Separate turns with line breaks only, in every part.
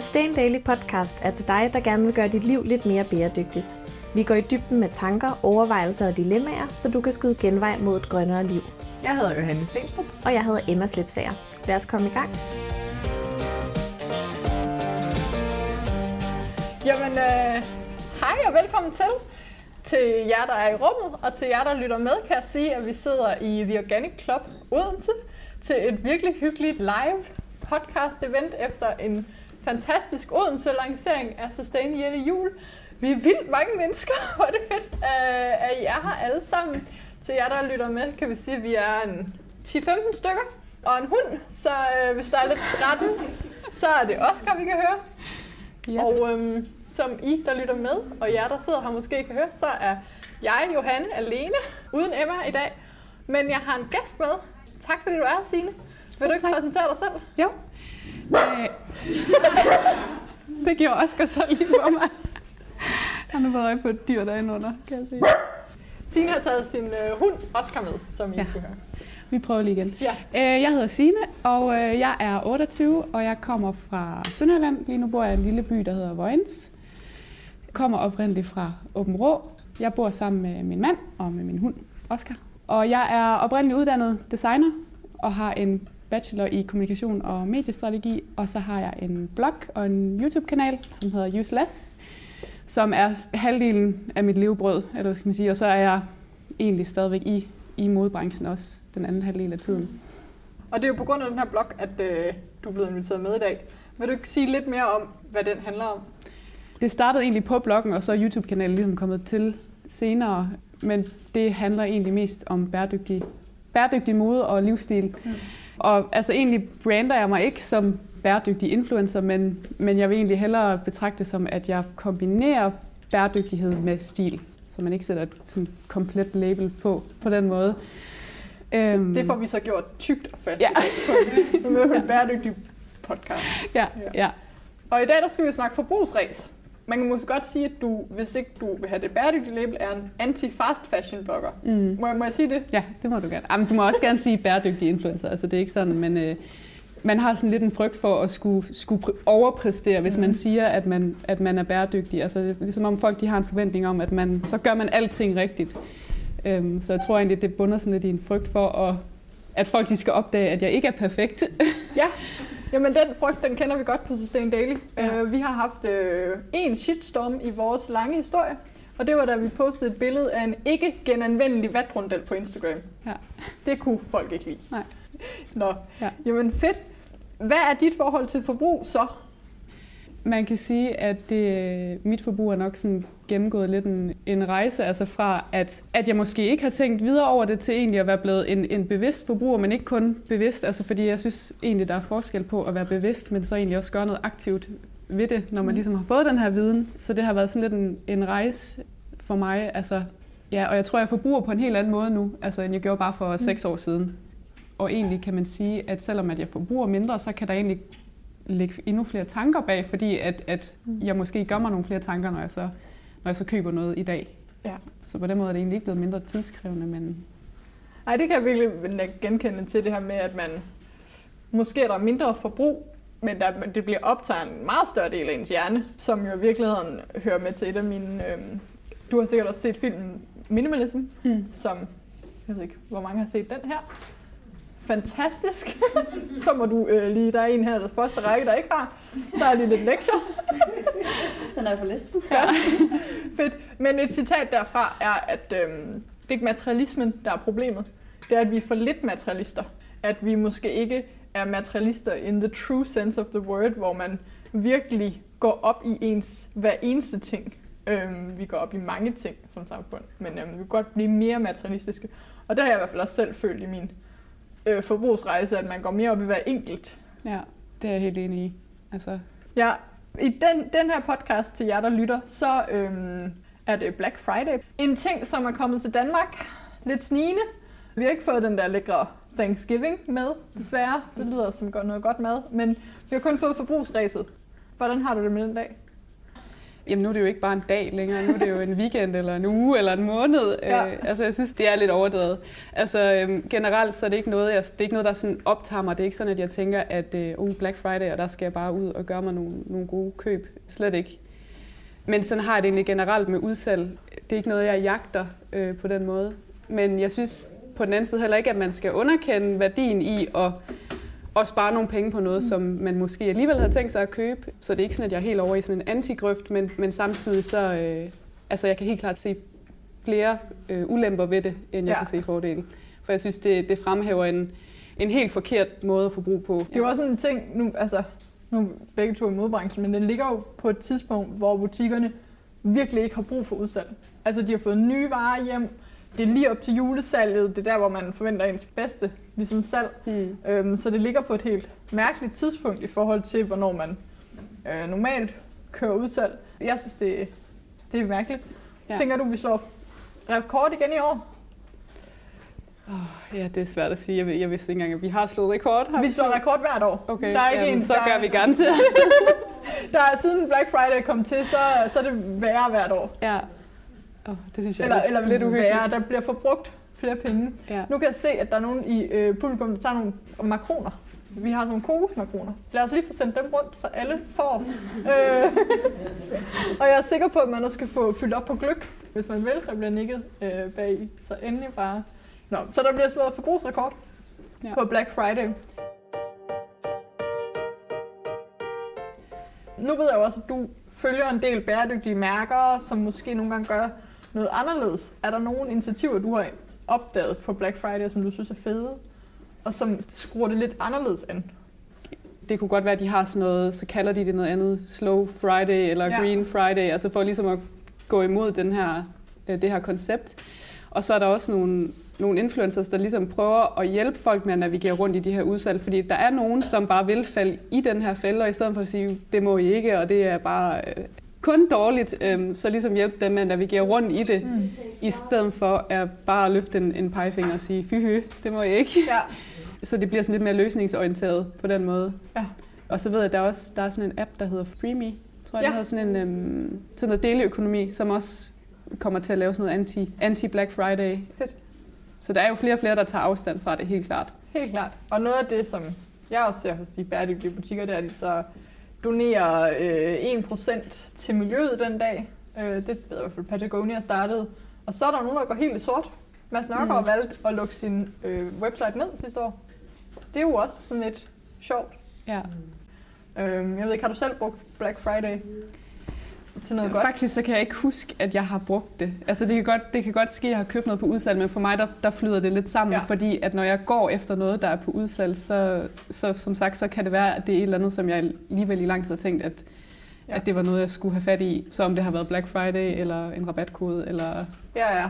Sustain Daily Podcast er til dig, der gerne vil gøre dit liv lidt mere bæredygtigt. Vi går i dybden med tanker, overvejelser og dilemmaer, så du kan skyde genvej mod et grønnere liv.
Jeg hedder Johanne Stenstrup.
Og jeg hedder Emma Slipsager. Lad os komme i gang.
Jamen, øh, hej og velkommen til. Til jer, der er i rummet, og til jer, der lytter med, kan jeg sige, at vi sidder i The Organic Club Odense til et virkelig hyggeligt live podcast event efter en fantastisk Odense-lancering af Sustain Jette Jul. Vi er vildt mange mennesker, hvor er det fedt, øh, at I er her alle sammen. Til jer, der lytter med, kan vi sige, at vi er en 10-15 stykker og en hund, så øh, hvis der er lidt skrætten, så er det Oscar, vi kan høre. Ja. Og øhm, som I, der lytter med, og jer, der sidder her måske kan høre, så er jeg, Johanne, alene, uden Emma i dag. Men jeg har en gæst med. Tak fordi du er her, Signe. Vil du ikke præsentere dig selv?
Jo. Øh, det gjorde Oscar så lige for mig. Han har været øje på et dyr derinde under, kan jeg sige.
Signe har taget sin øh, hund Oscar med, som I ja. kan høre.
Vi prøver lige igen.
Ja.
Øh, jeg hedder Signe, og øh, jeg er 28, og jeg kommer fra Sønderland. Lige nu bor jeg i en lille by, der hedder Vojens. Jeg kommer oprindeligt fra Åben Rå. Jeg bor sammen med min mand og med min hund, Oscar. Og jeg er oprindeligt uddannet designer og har en bachelor i kommunikation og mediestrategi, og så har jeg en blog og en YouTube-kanal, som hedder Useless, som er halvdelen af mit levebrød, eller hvad skal man sige, og så er jeg egentlig stadigvæk i, i modebranchen også den anden halvdel af tiden.
Og det er jo på grund af den her blog, at øh, du er blevet inviteret med i dag. Vil du ikke sige lidt mere om, hvad den handler om?
Det startede egentlig på bloggen, og så er YouTube-kanalen ligesom kommet til senere. Men det handler egentlig mest om bæredygtig, bæredygtig mode og livsstil. Mm. Og altså egentlig brander jeg mig ikke som bæredygtig influencer, men, men jeg vil egentlig hellere betragte det som, at jeg kombinerer bæredygtighed med stil, så man ikke sætter et sådan komplet label på på den måde.
Øhm, det får vi så gjort tykt og fast
ja.
med en bæredygtig podcast.
Ja, ja. ja.
Og i dag der skal vi snakke forbrugsræs. Man kan måske godt sige, at du, hvis ikke du vil have det bæredygtige label, er en anti-fast fashion blogger. Mm. Må, må jeg sige det?
Ja, det må du gerne. Jamen, du må også gerne sige bæredygtig influencer. Altså, det er ikke sådan, men øh, man har sådan lidt en frygt for at skulle, skulle overpræstere, hvis mm. man siger, at man, at man er bæredygtig. Altså, ligesom om folk de har en forventning om, at man, så gør man alting rigtigt. Øhm, så jeg tror egentlig, det bunder sådan lidt i en frygt for, at, at folk de skal opdage, at jeg ikke er perfekt.
ja, Jamen den frygt, den kender vi godt på Sustain Daily. Ja. Uh, vi har haft uh, en shitstorm i vores lange historie, og det var da vi postede et billede af en ikke genanvendelig vatrundel på Instagram.
Ja.
Det kunne folk ikke lide.
Nej.
Nå, ja. jamen fedt. Hvad er dit forhold til forbrug så?
Man kan sige, at det, mit forbrug er nok sådan gennemgået lidt en, en rejse, altså fra at, at jeg måske ikke har tænkt videre over det til egentlig at være blevet en, en bevidst forbruger, men ikke kun bevidst, altså fordi jeg synes egentlig, der er forskel på at være bevidst, men så egentlig også gøre noget aktivt ved det, når man mm. ligesom har fået den her viden. Så det har været sådan lidt en, en rejse for mig, altså Ja, og jeg tror, jeg forbruger på en helt anden måde nu, altså, end jeg gjorde bare for mm. seks år siden. Og egentlig kan man sige, at selvom at jeg forbruger mindre, så kan der egentlig lægge endnu flere tanker bag, fordi at, at mm. jeg måske gør mig nogle flere tanker, når jeg så, når jeg så køber noget i dag.
Ja.
Så på den måde er det egentlig ikke blevet mindre tidskrævende, men...
Nej, det kan jeg virkelig genkende til det her med, at man måske er der mindre forbrug, men der, det bliver optaget en meget større del af ens hjerne, som jo i virkeligheden hører med til et af mine... Øhm, du har sikkert også set filmen Minimalism, mm. som jeg ved ikke, hvor mange har set den her fantastisk. så må du øh, lige, der er en her, der første række, der ikke har. Der er lige lidt lektier.
Den er på listen.
Ja. Fedt. Men et citat derfra er, at øh, det er ikke materialismen, der er problemet. Det er, at vi er for lidt materialister. At vi måske ikke er materialister in the true sense of the word, hvor man virkelig går op i ens hver eneste ting. Øhm, vi går op i mange ting som samfund, men øhm, vi kan godt blive mere materialistiske. Og det har jeg i hvert fald også selv følt i min øh, forbrugsrejse, at man går mere op i hver enkelt.
Ja, det er jeg helt enig i. Altså.
Ja, i den, den her podcast til jer, der lytter, så øhm, er det Black Friday. En ting, som er kommet til Danmark, lidt snigende. Vi har ikke fået den der lækre Thanksgiving med, desværre. Det lyder som noget godt mad, men vi har kun fået forbrugsræset. Hvordan har du det med den dag?
Jamen nu er det jo ikke bare en dag længere, nu er det jo en weekend eller en uge eller en måned.
Ja.
Øh, altså jeg synes, det er lidt overdrevet. Altså øhm, generelt så er det ikke noget, jeg, det er ikke noget, der sådan optager mig. Det er ikke sådan, at jeg tænker, at øh, uh, Black Friday, og der skal jeg bare ud og gøre mig nogle, nogle gode køb. Slet ikke. Men sådan har jeg det egentlig generelt med udsalg. Det er ikke noget, jeg jagter øh, på den måde. Men jeg synes på den anden side heller ikke, at man skal underkende værdien i at, at spare nogle penge på noget, som man måske alligevel havde tænkt sig at købe. Så det er ikke sådan, at jeg er helt over i sådan en antigrøft, men, men samtidig så, øh, altså jeg kan helt klart se flere øh, ulemper ved det, end jeg
Ja.
kan se fordele. For jeg synes, det, det fremhæver en, en helt forkert måde at forbruge på.
Det er jo også en ting, nu, altså, nu er begge to i modbranchen, men den ligger jo på et tidspunkt, hvor butikkerne virkelig ikke har brug for udsalg. Altså, de har fået nye varer hjem, det er lige op til julesalget, det er der, hvor man forventer ens bedste ligesom salg.
Hmm.
Øhm, så det ligger på et helt mærkeligt tidspunkt i forhold til, hvornår man øh, normalt kører udsalg. Jeg synes, det, det er mærkeligt. Ja. Tænker du, vi slår rekord igen i år?
Oh, ja, det er svært at sige. Jeg, jeg vidste ikke engang, at vi har slået rekord. Har
Vi slår rekord hvert år.
Okay,
Der er ikke
jamen,
en,
så
der-
gør vi gerne til.
Der er siden Black Friday kom til, så, så er det værre hvert år.
ja. Oh, det synes jeg
Eller,
er
eller
lidt uhyggeligt.
værre, der bliver forbrugt flere penge.
Ja.
Nu kan jeg se, at der er nogen i øh, publikum, der tager nogle makroner. Vi har nogle kokosmakroner. Lad os lige få sendt dem rundt, så alle får. øh, og jeg er sikker på, at man også skal få fyldt op på gløk, hvis man vil. Der bliver nikket øh, bag. Så endelig bare... Nå, så der bliver slået forbrugsrekord. Ja. på Black Friday. Nu ved jeg jo også, at du følger en del bæredygtige mærker, som måske nogle gange gør noget anderledes. Er der nogle initiativer, du har opdaget på Black Friday, som du synes er fede, og som skruer det lidt anderledes an?
Det kunne godt være, at de har sådan noget, så kalder de det noget andet, Slow Friday eller
Ja.
Green Friday, altså for ligesom at gå imod den her, øh, det her koncept. Og så er der også nogle, nogle influencers, der ligesom prøver at hjælpe folk med at navigere rundt i de her udsalg, fordi der er nogen, som bare vil falde i den her fælde, og i stedet for at sige, det må I ikke, og det er bare øh, kun dårligt, øh, så ligesom hjælpe dem med at navigere rundt i det,
Mm.
i stedet for at bare løfte en, en pegefinger og sige, fy hy, det må I ikke.
Ja.
Så det bliver sådan lidt mere løsningsorienteret på den måde.
Ja.
Og så ved jeg, at der er også der er sådan en app, der hedder FreeMe. Tror jeg,
Ja.
der hedder sådan en øhm, sådan noget deleøkonomi, som også kommer til at lave sådan noget anti, anti-Black Friday.
Fedt.
Så der er jo flere og flere, der tager afstand fra det, helt klart.
Helt klart. Og noget af det, som jeg også ser hos de bæredygtige butikker, det er, at de så donerer øh, 1% til miljøet den dag. Øh, det ved jeg i hvert fald, Patagonia startede. Og så er der nogen, der går helt i sort. Mads Nørgaard mm.
Mm.
har valgt at lukke sin øh, website ned sidste år. Det er jo også sådan lidt sjovt.
Ja.
Øh, jeg ved ikke, har du selv brugt Black Friday til noget godt?
Faktisk så kan jeg ikke huske, at jeg har brugt det. Altså det kan godt, det kan godt ske, at jeg har købt noget på udsalg, men for mig der, der flyder det lidt sammen,
Ja.
fordi at når jeg går efter noget, der er på udsalg, så, så som sagt, så kan det være, at det er et eller andet, som jeg alligevel i lang tid har tænkt, at,
Ja.
at det var noget, jeg skulle have fat i. Så om det har været Black Friday, eller en rabatkode, eller...
Ja, ja.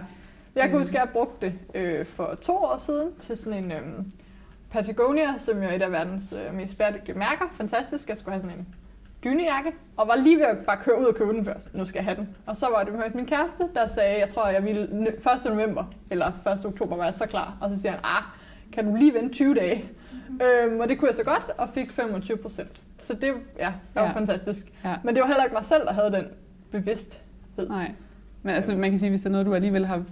Jeg kan
Mm.
huske, at jeg brugte det øh, for to år siden til sådan en øhm, Patagonia, som jo er et af verdens øh, mest bæredygtige mærker. Fantastisk. Jeg skulle have sådan en dynejakke, og var lige ved at bare køre ud og købe den først. Nu skal jeg have den. Og så var det med min kæreste, der sagde, jeg tror, jeg ville nø- 1. november, eller 1. oktober var jeg så klar. Og så siger han, ah, kan du lige vente 20 dage? Øhm, og det kunne jeg så godt, og fik 25 procent. Så det ja, det var
Ja.
fantastisk.
Ja.
Men det var heller ikke mig selv, der havde den bevidsthed.
Nej. Men altså, man kan sige, hvis det er noget, du alligevel har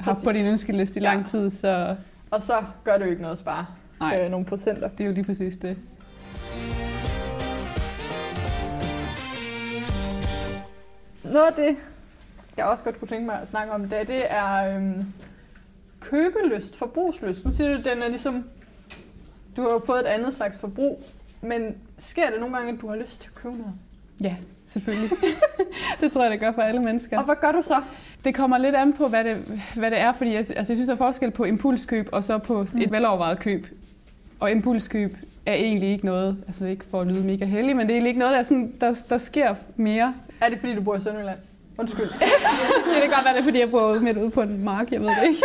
haft på din ønskeliste i
Ja.
lang tid, så
Og så gør det jo ikke noget at spare
nej,
øh, nogle procenter.
det er jo lige præcis det.
Noget af det, jeg også godt kunne tænke mig at snakke om dag, det er øhm, købelyst, forbrugslyst. Nu siger du, at den er ligesom, du har jo fået et andet slags forbrug, men sker det nogle gange, at du har lyst til at købe noget?
Ja, selvfølgelig. det tror jeg, det gør for alle mennesker.
Og hvad gør du så?
Det kommer lidt an på, hvad det, hvad det er, fordi jeg, altså, jeg synes, der er forskel på impulskøb og så på
Mm.
et velovervejet køb. Og impulskøb er egentlig ikke noget, altså ikke for at lyde mega heldig, men det er egentlig ikke noget, der, er sådan, der, der sker mere.
Er det fordi, du bor i Sønderjylland? Undskyld.
Det kan godt være, det er, fordi jeg bor midt ude på en mark, jeg ved det ikke.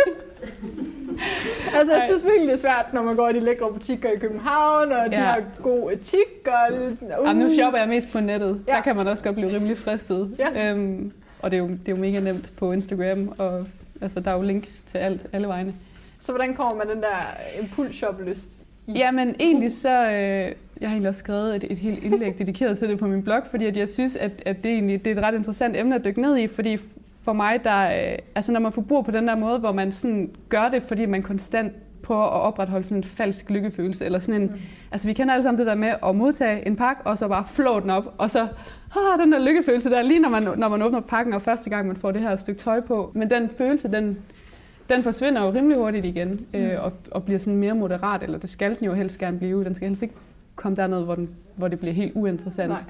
altså, jeg synes virkelig, det er svært, når man går i de lækre butikker i København, og de
Ja.
har god etik, og lidt uh.
Jamen, nu shopper jeg mest på nettet. Ja. Der kan man også godt blive rimelig fristet.
Ja.
Øhm, og det er, jo, det er jo mega nemt på Instagram, og altså, der er jo links til alt, alle vegne.
Så hvordan kommer man den der impulsshop-lyst?
Jamen egentlig så, øh, Jeg har egentlig også skrevet et, et helt indlæg dedikeret til det på min blog, fordi at jeg synes, at, at det, egentlig, det er et ret interessant emne at dykke ned i, fordi for mig, der, øh, altså når man forbruger på den der måde, hvor man sådan gør det, fordi man konstant prøver at opretholde sådan en falsk lykkefølelse, eller sådan en, mm. altså vi kender alle sammen det der med at modtage en pakke, og så bare flå den op, og så ah, den der lykkefølelse der, lige når man, når man åbner pakken, og første gang man får det her stykke tøj på, men den følelse, den, den forsvinder jo rimelig hurtigt igen, mm. øh, og, og bliver sådan mere moderat, eller det skal den jo helst gerne blive, den skal helst ikke komme derned, hvor, den, hvor det bliver helt uinteressant. Nej.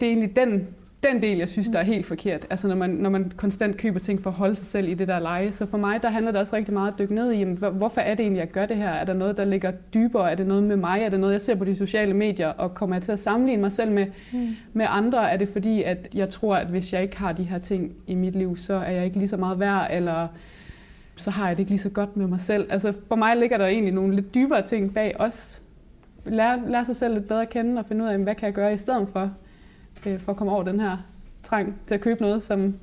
Det er egentlig den den del, jeg synes, der er helt forkert. Altså når man, når man konstant køber ting for at holde sig selv i det der leje. Så for mig, der handler det også rigtig meget at dykke ned i, jamen, hvorfor er det egentlig, jeg gør det her? Er der noget, der ligger dybere? Er det noget med mig? Er det noget, jeg ser på de sociale medier? Og kommer jeg til at sammenligne mig selv med, mm. med andre? Er det fordi, at jeg tror, at hvis jeg ikke har de her ting i mit liv, så er jeg ikke lige så meget værd, eller så har jeg det ikke lige så godt med mig selv. Altså for mig ligger der egentlig nogle lidt dybere ting bag os. Lære, lære sig selv lidt bedre at kende og finde ud af, hvad kan jeg gøre i stedet for? øh, for at komme over den her trang til at købe noget, som,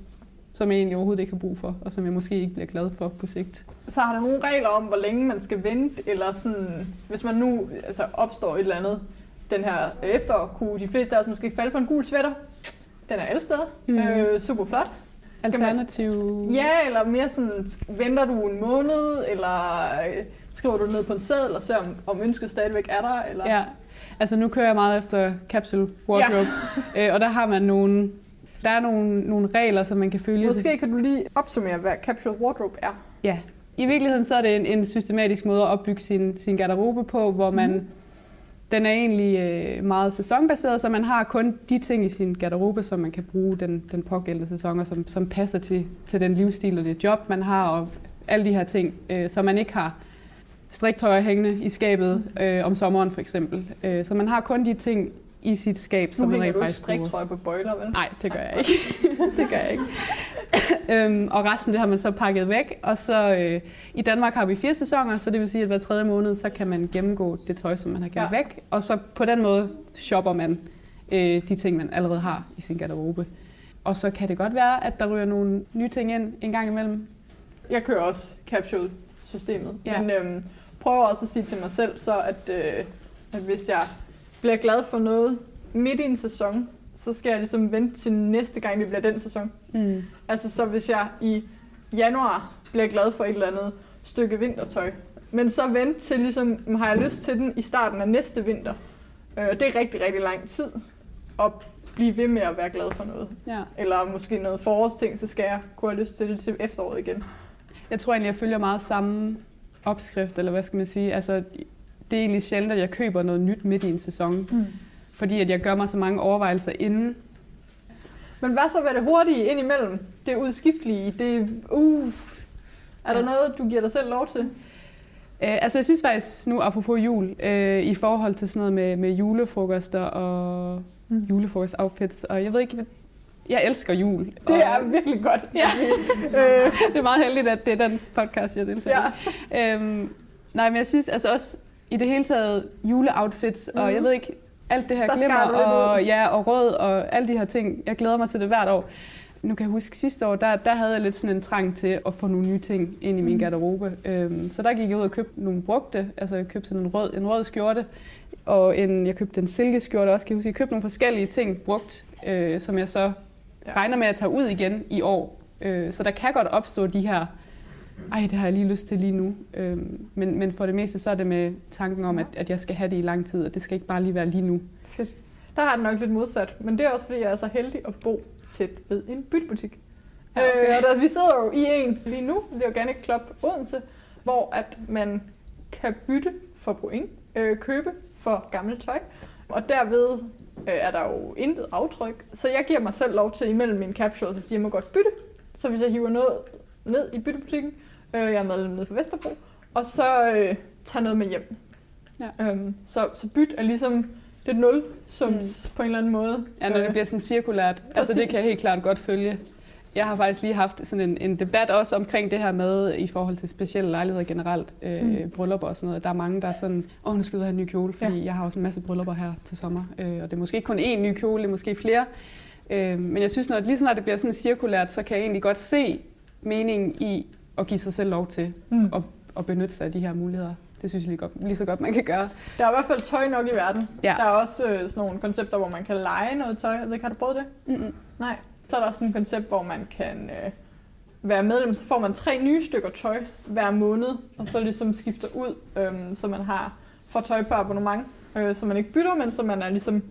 som jeg egentlig overhovedet ikke har brug for, og som jeg måske ikke bliver glad for på sigt.
Så har der nogle regler om, hvor længe man skal vente, eller sådan, hvis man nu altså, opstår et eller andet den her efterår, kunne de fleste af os måske falde for en gul sweater. Den er alle steder. Mm. Øh, super flot.
Alternativ...
Man, ja, eller mere sådan, venter du en måned, eller øh, skriver du ned på en seddel og ser, om, om ønsket stadigvæk er der? Eller?
Ja, Altså nu kører jeg meget efter capsule wardrobe, ja. øh, og der har man nogle, der er nogle, nogle regler, som man kan følge.
Måske kan du lige opsummere, hvad capsule wardrobe er.
Ja, i virkeligheden så er det en, en systematisk måde at opbygge sin, sin garderobe på, hvor man, mm. den er egentlig øh, meget sæsonbaseret, så man har kun de ting i sin garderobe, som man kan bruge den, den pågældende sæson, og som, som passer til, til den livsstil og det job, man har, og alle de her ting, øh, så man ikke har striktøj hængende i skabet øh, om sommeren for eksempel. Øh, så man har kun de ting i sit skab, som
man rent faktisk Nu striktøj på bøjler, vel?
Nej, det gør jeg ikke. det gør jeg ikke. øhm, og resten det har man så pakket væk. Og så øh, i Danmark har vi fire sæsoner, så det vil sige, at hver tredje måned, så kan man gennemgå det tøj, som man har gemt ja. væk. Og så på den måde shopper man øh, de ting, man allerede har i sin garderobe. Og så kan det godt være, at der ryger nogle nye ting ind en gang imellem.
Jeg kører også capsule-systemet. Ja. Men øhm, prøver også at sige til mig selv, så at, øh, at hvis jeg bliver glad for noget midt i en sæson, så skal jeg ligesom vente til næste gang, det bliver den sæson. Mm. Altså så hvis jeg i januar bliver glad for et eller andet stykke vintertøj, men så vente til ligesom, har jeg lyst til den i starten af næste vinter. Øh, det er rigtig, rigtig lang tid at blive ved med at være glad for noget. Ja. Eller måske noget forårsting, så skal jeg kunne have lyst til det til efteråret igen.
Jeg tror egentlig, jeg følger meget samme opskrift, eller hvad skal man sige. Altså, det er egentlig sjældent, at jeg køber noget nyt midt i en sæson. Mm. Fordi at jeg gør mig så mange overvejelser inden.
Men hvad så med det hurtige ind imellem? Det udskiftelige, det uh, er ja. der noget, du giver dig selv lov til?
Uh, altså jeg synes faktisk, nu apropos jul, uh, i forhold til sådan noget med, med julefrokoster og mm. julefrokostoutfits, og jeg ved ikke, jeg elsker jul.
Det og, er virkelig godt. Ja.
øh, det er meget heldigt, at det er den podcast, jeg deltager ja. i. Øhm, nej, men jeg synes altså også i det hele taget juleoutfits, mm. og jeg mhm. ved ikke, alt det her Der glimmer og, ja, og rød og alle de her ting. Jeg glæder mig til det hvert år. Nu kan jeg huske, sidste år, der, der havde jeg lidt sådan en trang til at få nogle nye ting ind i min mhm. garderobe. Øhm, så der gik jeg ud og købte nogle brugte. Altså jeg købte sådan en rød, en rød skjorte, og en, jeg købte en silkeskjorte også. Kan jeg huske, jeg købte nogle forskellige ting brugt, øh, som jeg så ja. regner med at tage ud igen i år. Øh, så der kan godt opstå de her, ej, det har jeg lige lyst til lige nu. Øh, men, men for det meste så er det med tanken om, at, at jeg skal have det i lang tid, og det skal ikke bare lige være lige nu.
Fedt. Der har det nok lidt modsat, men det er også fordi, jeg er så heldig at bo tæt ved en bytbutik. Ja, okay. øh, og der, vi sidder jo i en lige nu, The Organic Club Odense, hvor at man kan bytte for point, øh, købe for gammelt tøj, og derved øh, er der jo intet aftryk. Så jeg giver mig selv lov til imellem mine capsules at sige, at jeg må godt bytte. Så hvis jeg hiver noget ned i byttebutikken, øh, jeg er medlem nede på Vesterbro, og så øh, tager noget med hjem. Ja. Øhm, så, så byt er ligesom det nul som mm. på en eller anden måde.
Ja, når det bliver sådan cirkulært. Præcis. Altså det kan jeg helt klart godt følge. Jeg har faktisk lige haft sådan en, en debat også omkring det her med, i forhold til specielle lejligheder generelt, øh, mm. bryllupper og sådan noget. Der er mange, der er sådan, åh, nu skal jeg have en ny kjole, fordi ja. jeg har også en masse bryllupper her til sommer. Øh, og det er måske ikke kun én ny kjole, det er måske flere. Øh, men jeg synes, når, lige snart det bliver sådan cirkulært, så kan jeg egentlig godt se meningen i at give sig selv lov til mm. at, at benytte sig af de her muligheder. Det synes jeg lige, godt, lige så godt, man kan gøre.
Der er i hvert fald tøj nok i verden.
Ja.
Der er også øh, sådan nogle koncepter, hvor man kan lege noget tøj. Jeg ved ikke, har du prøvet det?
Mm-mm.
Nej. Så er der sådan et koncept, hvor man kan øh, være medlem, så får man tre nye stykker tøj hver måned, og så ligesom skifter ud, øh, så man har får tøj på abonnement, øh, så man ikke bytter, men så man er ligesom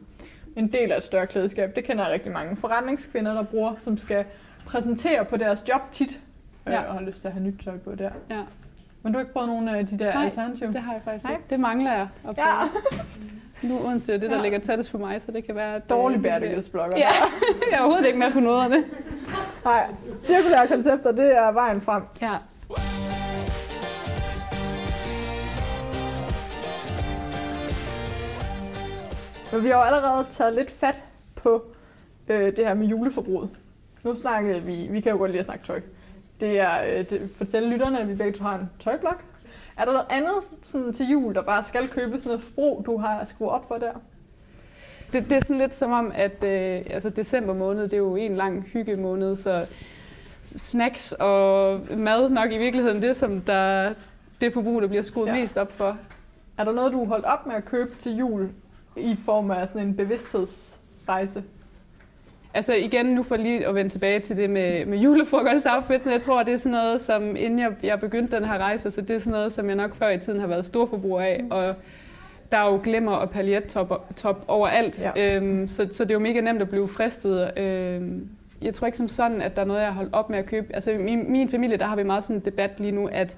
en del af et større klædeskab. Det kender jeg rigtig mange forretningskvinder, der bruger, som skal præsentere på deres job tit, øh,
Ja.
og har lyst til at have nyt tøj på der.
Ja.
Men du har ikke prøvet nogen af de der
Nej,
alternativer?
Det har jeg faktisk
Nej.
ikke. Det mangler jeg at prøve.
Ja,
Nu Odense er det, der
Ja.
ligger tættest på mig, så det kan være... at,
dårlig
øh,
bæredygtighedsblogger.
Ja, jeg er overhovedet ikke med på noget af det.
Nej, cirkulære koncepter, det er vejen frem.
Ja.
Men vi har jo allerede taget lidt fat på øh, det her med juleforbruget. Nu snakkede vi, vi kan jo godt lide at snakke tøj. Det er, øh, det, fortælle lytterne, at vi begge har en tøjblok. Er der noget andet sådan, til jul, der bare skal købes sådan noget forbrug, du har skruet op for der?
Det, det er sådan lidt som om, at øh, altså december måned, det er jo en lang hyggemåned, så snacks og mad nok i virkeligheden det, som der, det forbrug, der bliver skruet
Ja.
mest op for.
Er der noget, du holdt op med at købe til jul i form af sådan en bevidsthedsrejse?
Altså igen, nu for lige at vende tilbage til det med, med julefrokostoutfitsen. Jeg tror, det er sådan noget, som inden jeg, jeg begyndte den her rejse, så det er sådan noget, som jeg nok før i tiden har været storforbruger af. Og der er jo glimmer og paljettop top overalt,
Ja.
ja. øhm, så, så det er jo mega nemt at blive fristet. Øhm, jeg tror ikke som sådan, at der er noget, jeg har holdt op med at købe. Altså i min, min familie, der har vi meget sådan en debat lige nu, at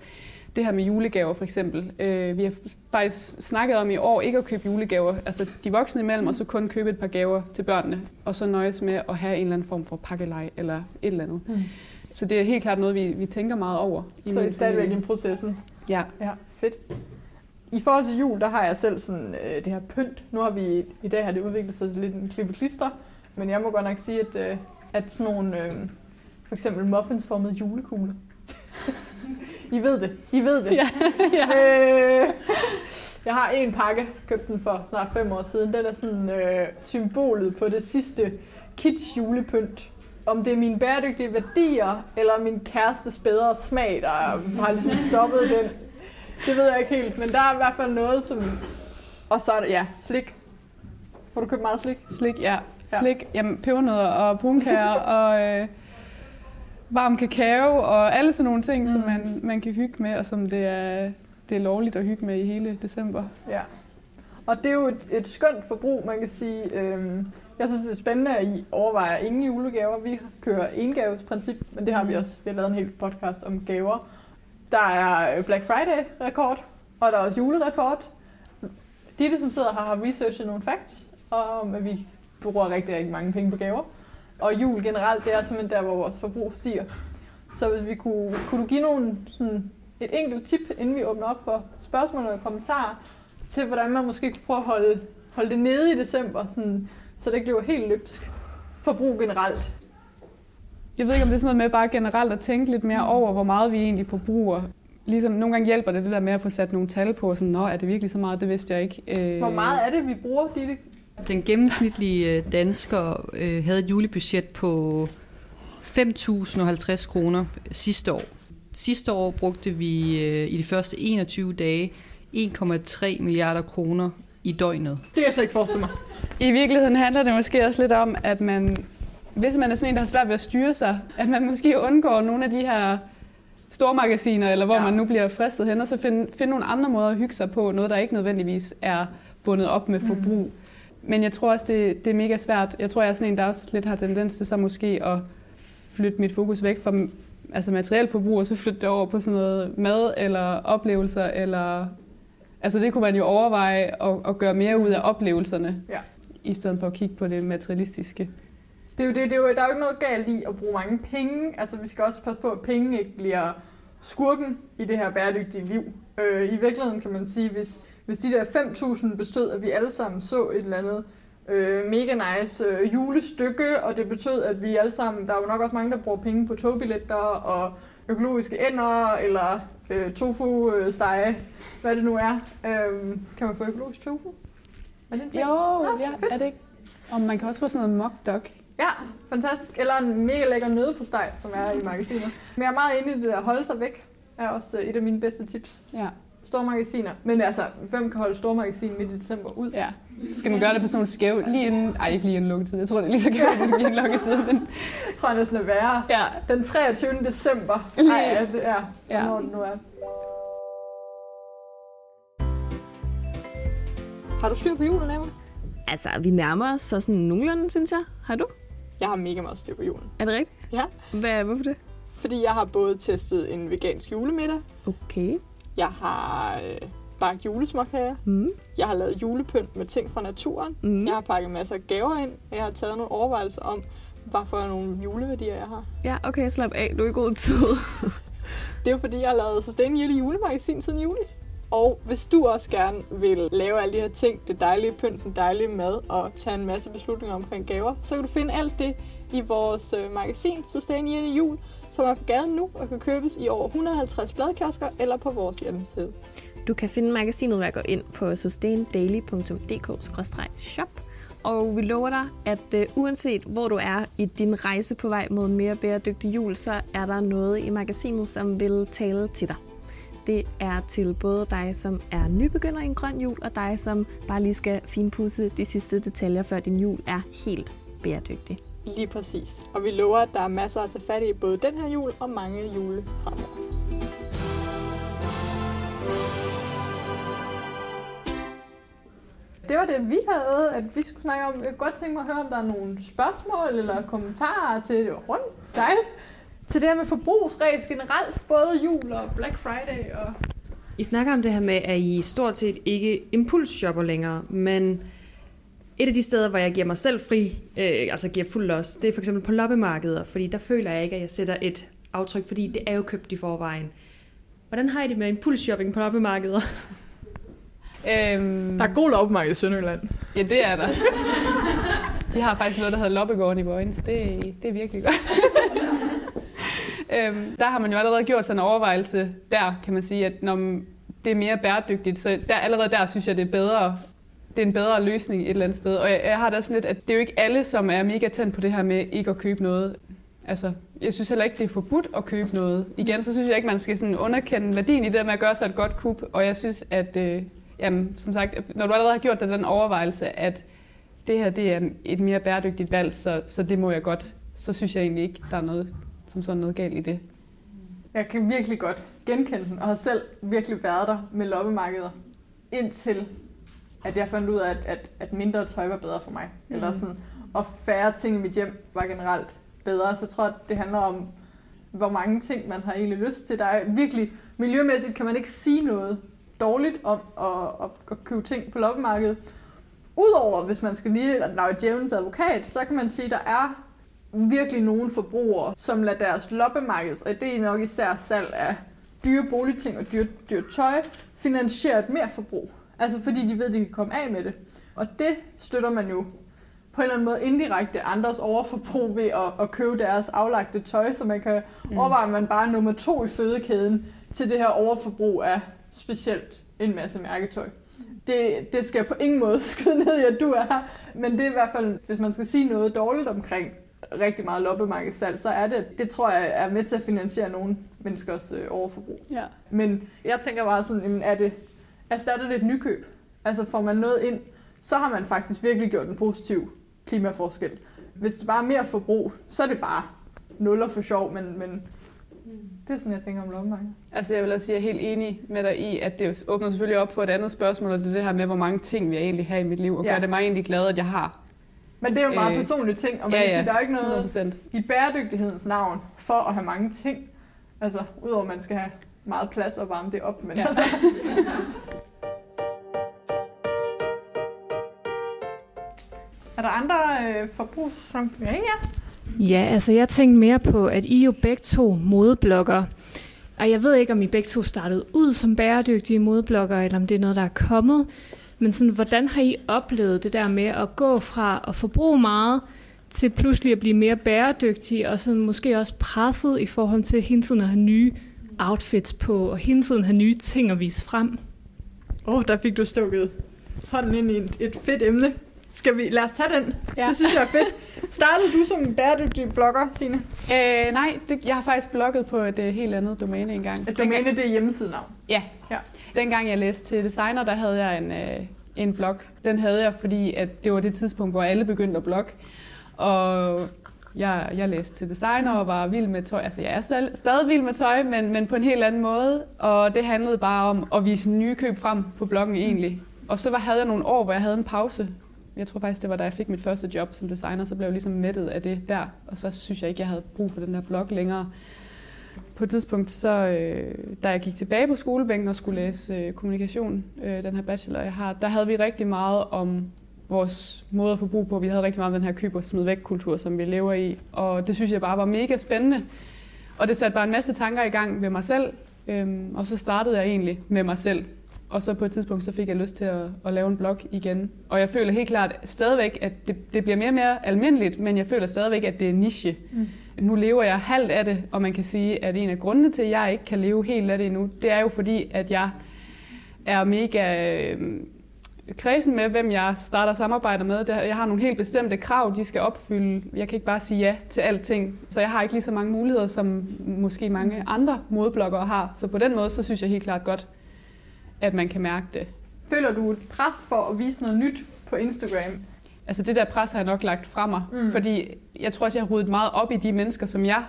det her med julegaver for eksempel. Øh, vi har faktisk snakket om i år ikke at købe julegaver, altså de voksne imellem, og så kun købe et par gaver til børnene, og så nøjes med at have en eller anden form for pakkelej eller et eller andet.
Mm.
Så det er helt klart noget, vi, vi tænker meget over. i
Så er det stadigvæk
familie.
i processen?
Ja.
Ja, fedt. I forhold til jul, der har jeg selv sådan øh, det her pynt. Nu har vi i dag har det udviklet sig til lidt en klippe klister, men jeg må godt nok sige, at, øh, at sådan nogle øh, for eksempel muffinsformede julekugler. I ved det. I ved det.
Ja. ja.
Øh, jeg har en pakke, købt den for snart fem år siden. Den er sådan øh, symbolet på det sidste kitsch julepynt. Om det er mine bæredygtige værdier, eller min kærestes bedre smag, der har ligesom stoppet den. Det ved jeg ikke helt, men der er i hvert fald noget, som... Og så er det, ja, slik. Har du købt meget slik?
Slik, ja.
Ja.
Slik, jamen pebernødder og brunkager og øh, varm kakao og alle sådan nogle ting, mm. som
Mm.
man, man kan hygge med, og som det er, det er lovligt at hygge med i hele december.
Ja. Og det er jo et, et skønt forbrug, man kan sige. Øhm, jeg synes, det er spændende, at I overvejer ingen julegaver. Vi kører engavesprincip, men det har vi
Mhm.
også. Vi har lavet en hel podcast om gaver. Der er Black Friday-rekord, og der er også julerekord. Ditte, som sidder her, har researchet nogle facts om, at vi bruger rigtig, rigtig mange penge på gaver. Og jul generelt, det er simpelthen der, hvor vores forbrug stiger. Så hvis vi kunne, kunne du give nogle, sådan, et enkelt tip, inden vi åbner op for spørgsmål og kommentarer, til hvordan man måske kunne prøve at holde, holde det nede i december, sådan, så det ikke bliver helt løbsk forbrug generelt.
Jeg ved ikke, om det er sådan noget med bare generelt at tænke lidt mere over, hvor meget vi egentlig forbruger. Ligesom nogle gange hjælper det det der med at få sat nogle tal på, sådan, Nå, er det virkelig så meget? Det vidste jeg ikke. Øh,
Hvor meget er det, vi bruger, Ditte?
Den gennemsnitlige øh, dansker øh, havde et julebudget på 5.050 kroner sidste år. Sidste år brugte vi øh, i de første 21 dage 1,3 milliarder kroner i døgnet.
Det kan jeg slet ikke forestille mig.
I virkeligheden handler det måske også lidt om, at man, hvis man er sådan en, der har svært ved at styre sig, at man måske undgår nogle af de her stormagasiner, eller hvor
Ja.
man nu bliver fristet hen, og så finde, finde nogle andre måder at hygge sig på, noget der ikke nødvendigvis er bundet op med forbrug. Mm. Men jeg tror også, det, det er mega svært. Jeg tror, jeg er sådan en, der også lidt har tendens til så måske at flytte mit fokus væk fra altså materiel forbrug, og så flytte det over på sådan noget mad eller oplevelser, eller... Altså det kunne man jo overveje at, at gøre mere ud af oplevelserne,
Ja.
i stedet for at kigge på det materialistiske.
Det er jo det, det er jo, der er jo ikke noget galt i at bruge mange penge. Altså, vi skal også passe på, at penge ikke bliver skurken i det her bæredygtige liv. Øh, I virkeligheden kan man sige, hvis, hvis de der 5.000 bestod, at vi alle sammen så et eller andet øh, mega nice øh, julestykke, og det betød, at vi alle sammen, der er jo nok også mange, der bruger penge på togbilletter og økologiske ender, eller øh, tofu-stege, hvad det nu er. Øh, kan man få økologisk tofu? Er det en ting?
Jo,
Nå,
ja,
fedt.
er det ikke? Og man kan også få sådan noget mock dog.
Ja, fantastisk. Eller en mega lækker nøde på steg, som er i magasinet. Men jeg er meget inde i det der holde sig væk, er også øh, et af mine bedste tips.
Ja.
Store magasiner. Men altså, hvem kan holde store magasin midt i december ud?
Ja. Skal man gøre det på sådan nogle skæve, lige inden, ej ikke lige inden lukketid, jeg tror det er lige så galt, det skal lige inden lukketid, men
Jeg tror jeg næsten er værre.
ja.
Den 23. december.
Lige-
Ej, ja, det er,
Ja.
hvornår det nu er. Har du styr på julen, Emma?
Altså, vi nærmer os så sådan nogenlunde, synes jeg. Har du?
Jeg har mega meget styr på julen.
Er det rigtigt?
Ja.
Hvad, hvorfor det?
Fordi jeg har både testet en vegansk julemiddag,
Okay.
Jeg har øh, bagt julesmåkager,
Mm.
jeg har lavet julepynt med ting fra naturen,
Mm.
jeg har pakket masser af gaver ind, jeg har taget nogle overvejelser om, hvad for nogle juleværdier jeg har.
Ja, okay, slap af. Du er i god tid.
Det er fordi, jeg har lavet Sustainable julemagasin siden juli. Og hvis du også gerne vil lave alle de her ting, det dejlige pynt, den dejlige mad og tage en masse beslutninger omkring gaver, så kan du finde alt det i vores øh, magasin Sustainable Jul, som er på gaden nu og kan købes i over 150 bladkiosker eller på vores hjemmeside.
Du kan finde magasinet ved at gå ind på sustaindaily.dk-shop. Og vi lover dig, at uh, uanset hvor du er i din rejse på vej mod en mere bæredygtig jul, så er der noget i magasinet, som vil tale til dig. Det er til både dig, som er nybegynder i en grøn jul, og dig, som bare lige skal finpudse de sidste detaljer, før din jul er helt bæredygtig.
Lige præcis. Og vi lover, at der er masser at tage fat i både den her jul og mange jule fremover. Det var det, vi havde, at vi skulle snakke om. Jeg kunne godt tænke mig at høre, om der er nogle spørgsmål eller kommentarer til det var rundt dig. Til det her med forbrugsræs generelt, både jul og Black Friday og
I snakker om det her med, at I stort set ikke impulsshopper længere, men et af de steder, hvor jeg giver mig selv fri, øh, altså giver fuld los, det er for eksempel på loppemarkeder, fordi der føler jeg ikke, at jeg sætter et aftryk, fordi det er jo købt i forvejen. Hvordan har I det med impulsshopping på loppemarkeder?
Øhm,
Der er god loppemarked i Sønderjylland.
Ja, det er der. Vi har faktisk noget, der hedder Loppegården i Vojens. Det, det er virkelig godt. øhm, der har man jo allerede gjort sådan en overvejelse der, kan man sige, at når det er mere bæredygtigt, så der, allerede der synes jeg, det er bedre det er en bedre løsning et eller andet sted. Og jeg, jeg har da sådan lidt, at det er jo ikke alle, som er mega tændt på det her med ikke at købe noget. Altså, jeg synes heller ikke, det er forbudt at købe noget. Igen, så synes jeg ikke, man skal sådan underkende værdien i det med at gøre sig et godt kup. Og jeg synes, at øh, jamen, som sagt, når du allerede har gjort dig den overvejelse, at det her det er et mere bæredygtigt valg, så, så det må jeg godt, så synes jeg egentlig ikke, der er noget, som sådan noget galt i det.
Jeg kan virkelig godt genkende den, og har selv virkelig været der med loppemarkeder, indtil at jeg fandt ud af, at, at, at mindre tøj var bedre for mig. Mm. Eller sådan, og færre ting i mit hjem var generelt bedre. Så jeg tror, at det handler om, hvor mange ting man har egentlig lyst til. Der er virkelig, miljømæssigt kan man ikke sige noget dårligt om at, at, at købe ting på loppemarkedet. Udover, hvis man skal lige lave djævelens advokat, så kan man sige, at der er virkelig nogle forbrugere, som lader deres loppemarkeds, og det er nok især salg af dyre boligting og dyre, dyre tøj, finansiere et mere forbrug. Altså fordi de ved, at de kan komme af med det. Og det støtter man jo på en eller anden måde indirekte andres overforbrug ved at, at købe deres aflagte tøj, så man kan mm. overveje, at man bare er nummer to i fødekæden til det her overforbrug af specielt en masse mærketøj. Det, det skal på ingen måde skyde ned i, at du er, men det er i hvert fald, hvis man skal sige noget dårligt omkring rigtig meget loppemarkedssalg, så er det, det tror jeg er med til at finansiere nogle menneskers øh, overforbrug.
Ja.
Men jeg tænker bare sådan, jamen, er det, erstatter det et nykøb? Altså får man noget ind, så har man faktisk virkelig gjort en positiv klimaforskel. Hvis det bare er mere forbrug, så er det bare nuller for sjov, men, men det er sådan, jeg tænker om loppemarkedet.
Altså jeg vil også sige, at jeg er helt enig med dig i, at det åbner selvfølgelig op for et andet spørgsmål, og det er det her med, hvor mange ting vi egentlig har i mit liv, og
Ja.
gør det mig egentlig glad, at jeg har.
Men det er jo en meget
Øh,
personlig ting, og man
ja,
kan
ja.
sige, der er ikke noget
100%.
i bæredygtighedens navn for at have mange ting. Altså, udover at man skal have meget plads og varme det op, men
Ja.
altså... Er der andre øh, forbrugs... Ja, ja.
Ja, altså jeg tænkte mere på, at I er jo begge to modebloggere. Og jeg ved ikke, om I begge to startede ud som bæredygtige modebloggere, eller om det er noget, der er kommet. Men sådan, hvordan har I oplevet det der med at gå fra at forbruge meget, til pludselig at blive mere bæredygtige, og sådan måske også presset i forhold til hele tiden at have nye outfits på, og hele tiden have nye ting at vise frem?
Åh, oh, der fik du stukket hånden ind i et, et fedt emne. Skal vi, lad os tage den.
Ja.
Det synes jeg er fedt. Startede du som bæredygtig blogger, Signe?
Øh, nej, det, jeg har faktisk blogget på et uh, helt andet domæne engang.
Et domæne, det er hjemmesidenavn.
Ja.
Ja.
ja. Dengang jeg læste til designer, der havde jeg en, øh, en blog. Den havde jeg, fordi at det var det tidspunkt, hvor alle begyndte at blogge. Og jeg, jeg læste til designer og var vild med tøj. Altså, jeg er stadig, stadig vild med tøj, men, men på en helt anden måde. Og det handlede bare om at vise nye køb frem på bloggen egentlig. Og så var, havde jeg nogle år, hvor jeg havde en pause. Jeg tror faktisk, det var da jeg fik mit første job som designer, så blev jeg ligesom mættet af det der. Og så synes jeg ikke, jeg havde brug for den der blog længere. På et tidspunkt, så, øh, da jeg gik tilbage på skolebænken og skulle læse øh, kommunikation, øh, den her bachelor, jeg har, der havde vi rigtig meget om vores måde at forbruge på. Vi havde rigtig meget om den her køb og smid væk kultur, som vi lever i. Og det synes jeg bare var mega spændende. Og det satte bare en masse tanker i gang ved mig selv. Øhm, og så startede jeg egentlig med mig selv. Og så på et tidspunkt, så fik jeg lyst til at, at lave en blog igen. Og jeg føler helt klart stadigvæk, at det, det bliver mere og mere almindeligt, men jeg føler stadigvæk, at det er niche. Mm. Nu lever jeg halvt af det, og man kan sige, at en af grundene til, at jeg ikke kan leve helt af det endnu, det er jo fordi, at jeg er mega øh, kredsen med, hvem jeg starter samarbejder med. Det- Jeg har nogle helt bestemte krav, de skal opfylde. Jeg kan ikke bare sige ja til alting. Så jeg har ikke lige så mange muligheder, som måske mange andre modebloggere har. Så på den måde, så synes jeg helt klart godt, at man kan mærke det.
Føler du et pres for at vise noget nyt på Instagram?
Altså det der pres har jeg nok lagt fra mig,
mm.
fordi jeg tror også, jeg har ryddet meget op i de mennesker, som jeg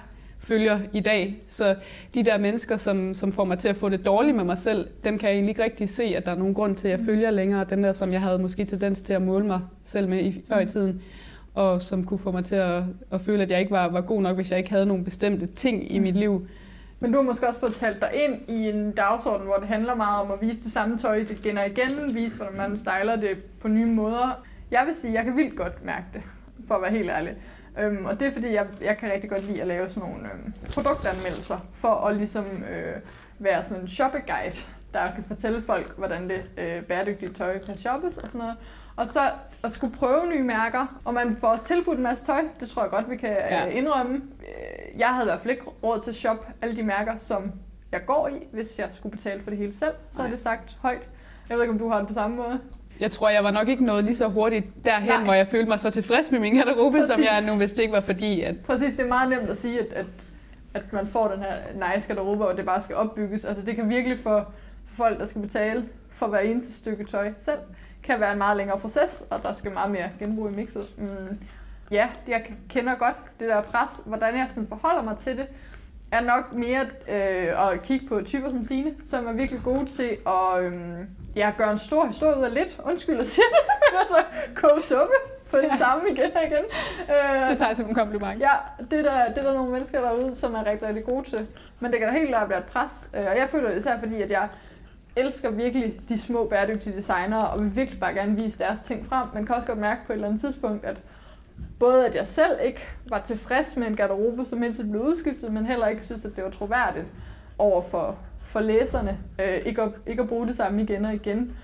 følger i dag. Så de der mennesker, som, som får mig til at få det dårligt med mig selv, dem kan jeg egentlig ikke rigtig se, at der er nogen grund til, at jeg følger længere. Dem der, som jeg havde måske tendens til at måle mig selv med i, før i tiden, og som kunne få mig til at, at føle, at jeg ikke var, var god nok, hvis jeg ikke havde nogle bestemte ting i mit liv.
Men du har måske også fået talt dig ind i en dagsorden, hvor det handler meget om at vise det samme tøj igen og igen, vise, hvordan man styler det på nye måder. Jeg vil sige, at jeg kan vildt godt mærke det, for at være helt ærlig. Øhm, og det er fordi, jeg, jeg kan rigtig godt lide at lave sådan nogle øhm, produktanmeldelser, for at ligesom øh, være sådan en shoppeguide, der kan fortælle folk, hvordan det øh, bæredygtige tøj kan shoppes og sådan noget. Og så at skulle prøve nye mærker, og man får også tilbudt en masse tøj, det tror jeg godt, vi kan ja.
Ja.
indrømme. Øh, Jeg havde i hvert fald ikke råd til at shoppe alle de mærker, som jeg går i, hvis jeg skulle betale for det hele selv. Så er det sagt højt. Jeg ved ikke, om du har det på samme måde.
Jeg tror, jeg var nok ikke nået lige så hurtigt derhen,
Nej.
Hvor jeg følte mig så tilfreds med min garderobe, som
Præcis.
jeg er nu, det ikke var fordi, at
Præcis, det er meget nemt at sige, at, at, at man får den her nice garderobe, og det bare skal opbygges. Altså det kan virkelig for, for folk, der skal betale for hver eneste stykke tøj selv, kan være en meget længere proces, og der skal meget mere genbrug i mixet. Mm. Ja, jeg kender godt det der pres. Hvordan jeg sådan forholder mig til det, er nok mere øh, at kigge på typer som Signe, som er virkelig gode til at øh, ja, gøre en stor historie ud af lidt. Undskyld at sige det, men altså koge suppe på det samme igen og igen. Øh,
det tager jeg som en kompliment.
Ja, det er, der, det er der nogle mennesker derude, som er rigtig, rigtig gode til. Men det kan da helt klart være et pres. Øh, Og jeg føler det især fordi, at jeg elsker virkelig de små bæredygtige designere, og vil virkelig bare gerne vise deres ting frem. Man kan også godt mærke på et eller andet tidspunkt, at både at jeg selv ikke var tilfreds med en garderobe, som helst blev udskiftet, men heller ikke synes, at det var troværdigt over for, for læserne. Øh, ikke, at, ikke at bruge det samme igen og igen.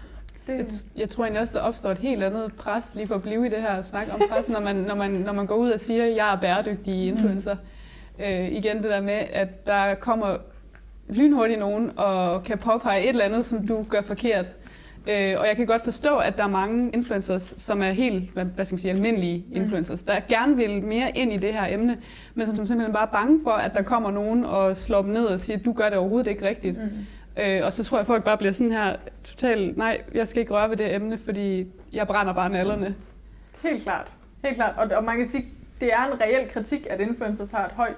Jeg,
Det,
jeg tror egentlig også, der opstår et helt andet pres, lige for at blive i det her snak om pres, når man, når man, når man går ud og siger, at jeg er bæredygtig influencer. Mm. Øh, igen det der med, at der kommer lynhurtigt nogen og kan påpege et eller andet, som du gør forkert. Øh, og jeg kan godt forstå, at der er mange influencers, som er helt, hvad, hvad skal man sige, almindelige influencers, der gerne vil mere ind i det her emne, men som, som simpelthen bare er bange for, at der kommer nogen og slår dem ned og siger, du gør det overhovedet ikke rigtigt.
mm.
Øh, og så tror jeg, at folk bare bliver sådan her totalt, nej, jeg skal ikke røre ved det emne, fordi jeg brænder bare nallerne.
Helt klart. Helt klart. Og, og man kan sige, det er en reel kritik, at influencers har et højt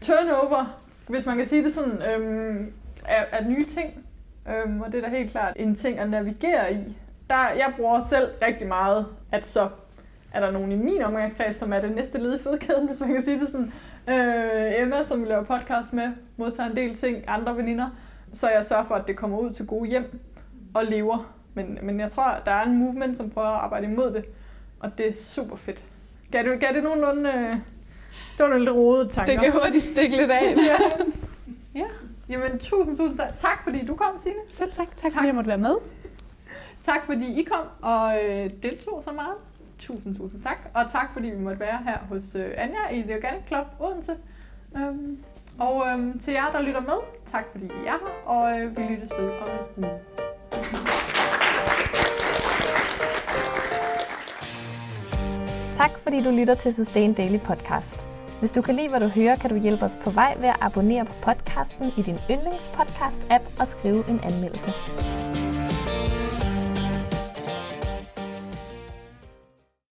turnover, hvis man kan sige det sådan, øhm, af, af nye ting. Øhm, og det er da helt klart en ting at navigere i. Der, jeg bruger selv rigtig meget, at så er der nogen i min omgangskreds, som er det næste led i fødekæden, hvis man kan sige det sådan. Øh, Emma, som vi laver podcast med, modtager en del ting, andre veninder, så jeg sørger for, at det kommer ud til gode hjem og lever. Men, men jeg tror, der er en movement, som prøver at arbejde imod det, og det er super fedt. Gav det, gav det nogenlunde... Øh, det var nogle lidt rodede tanker.
Det kan hurtigt stikke lidt af.
ja. Ja. Jamen, tusind, tusind tak. Tak, fordi du kom, Signe.
Selv tak. Tak, fordi jeg måtte være med.
Tak, fordi I kom og øh, deltog så meget. Tusind, tusind tak. Og tak, fordi vi måtte være her hos øh, Anja i The Organic Club Odense. Øhm, og øhm, til jer, der lytter med, tak fordi I er her, og øh, vi lyttes ved om en uge.
Tak fordi du lytter til Sustain Daily Podcast. Hvis du kan lide, hvad du hører, kan du hjælpe os på vej ved at abonnere på podcasten i din yndlingspodcast-app og skrive en anmeldelse.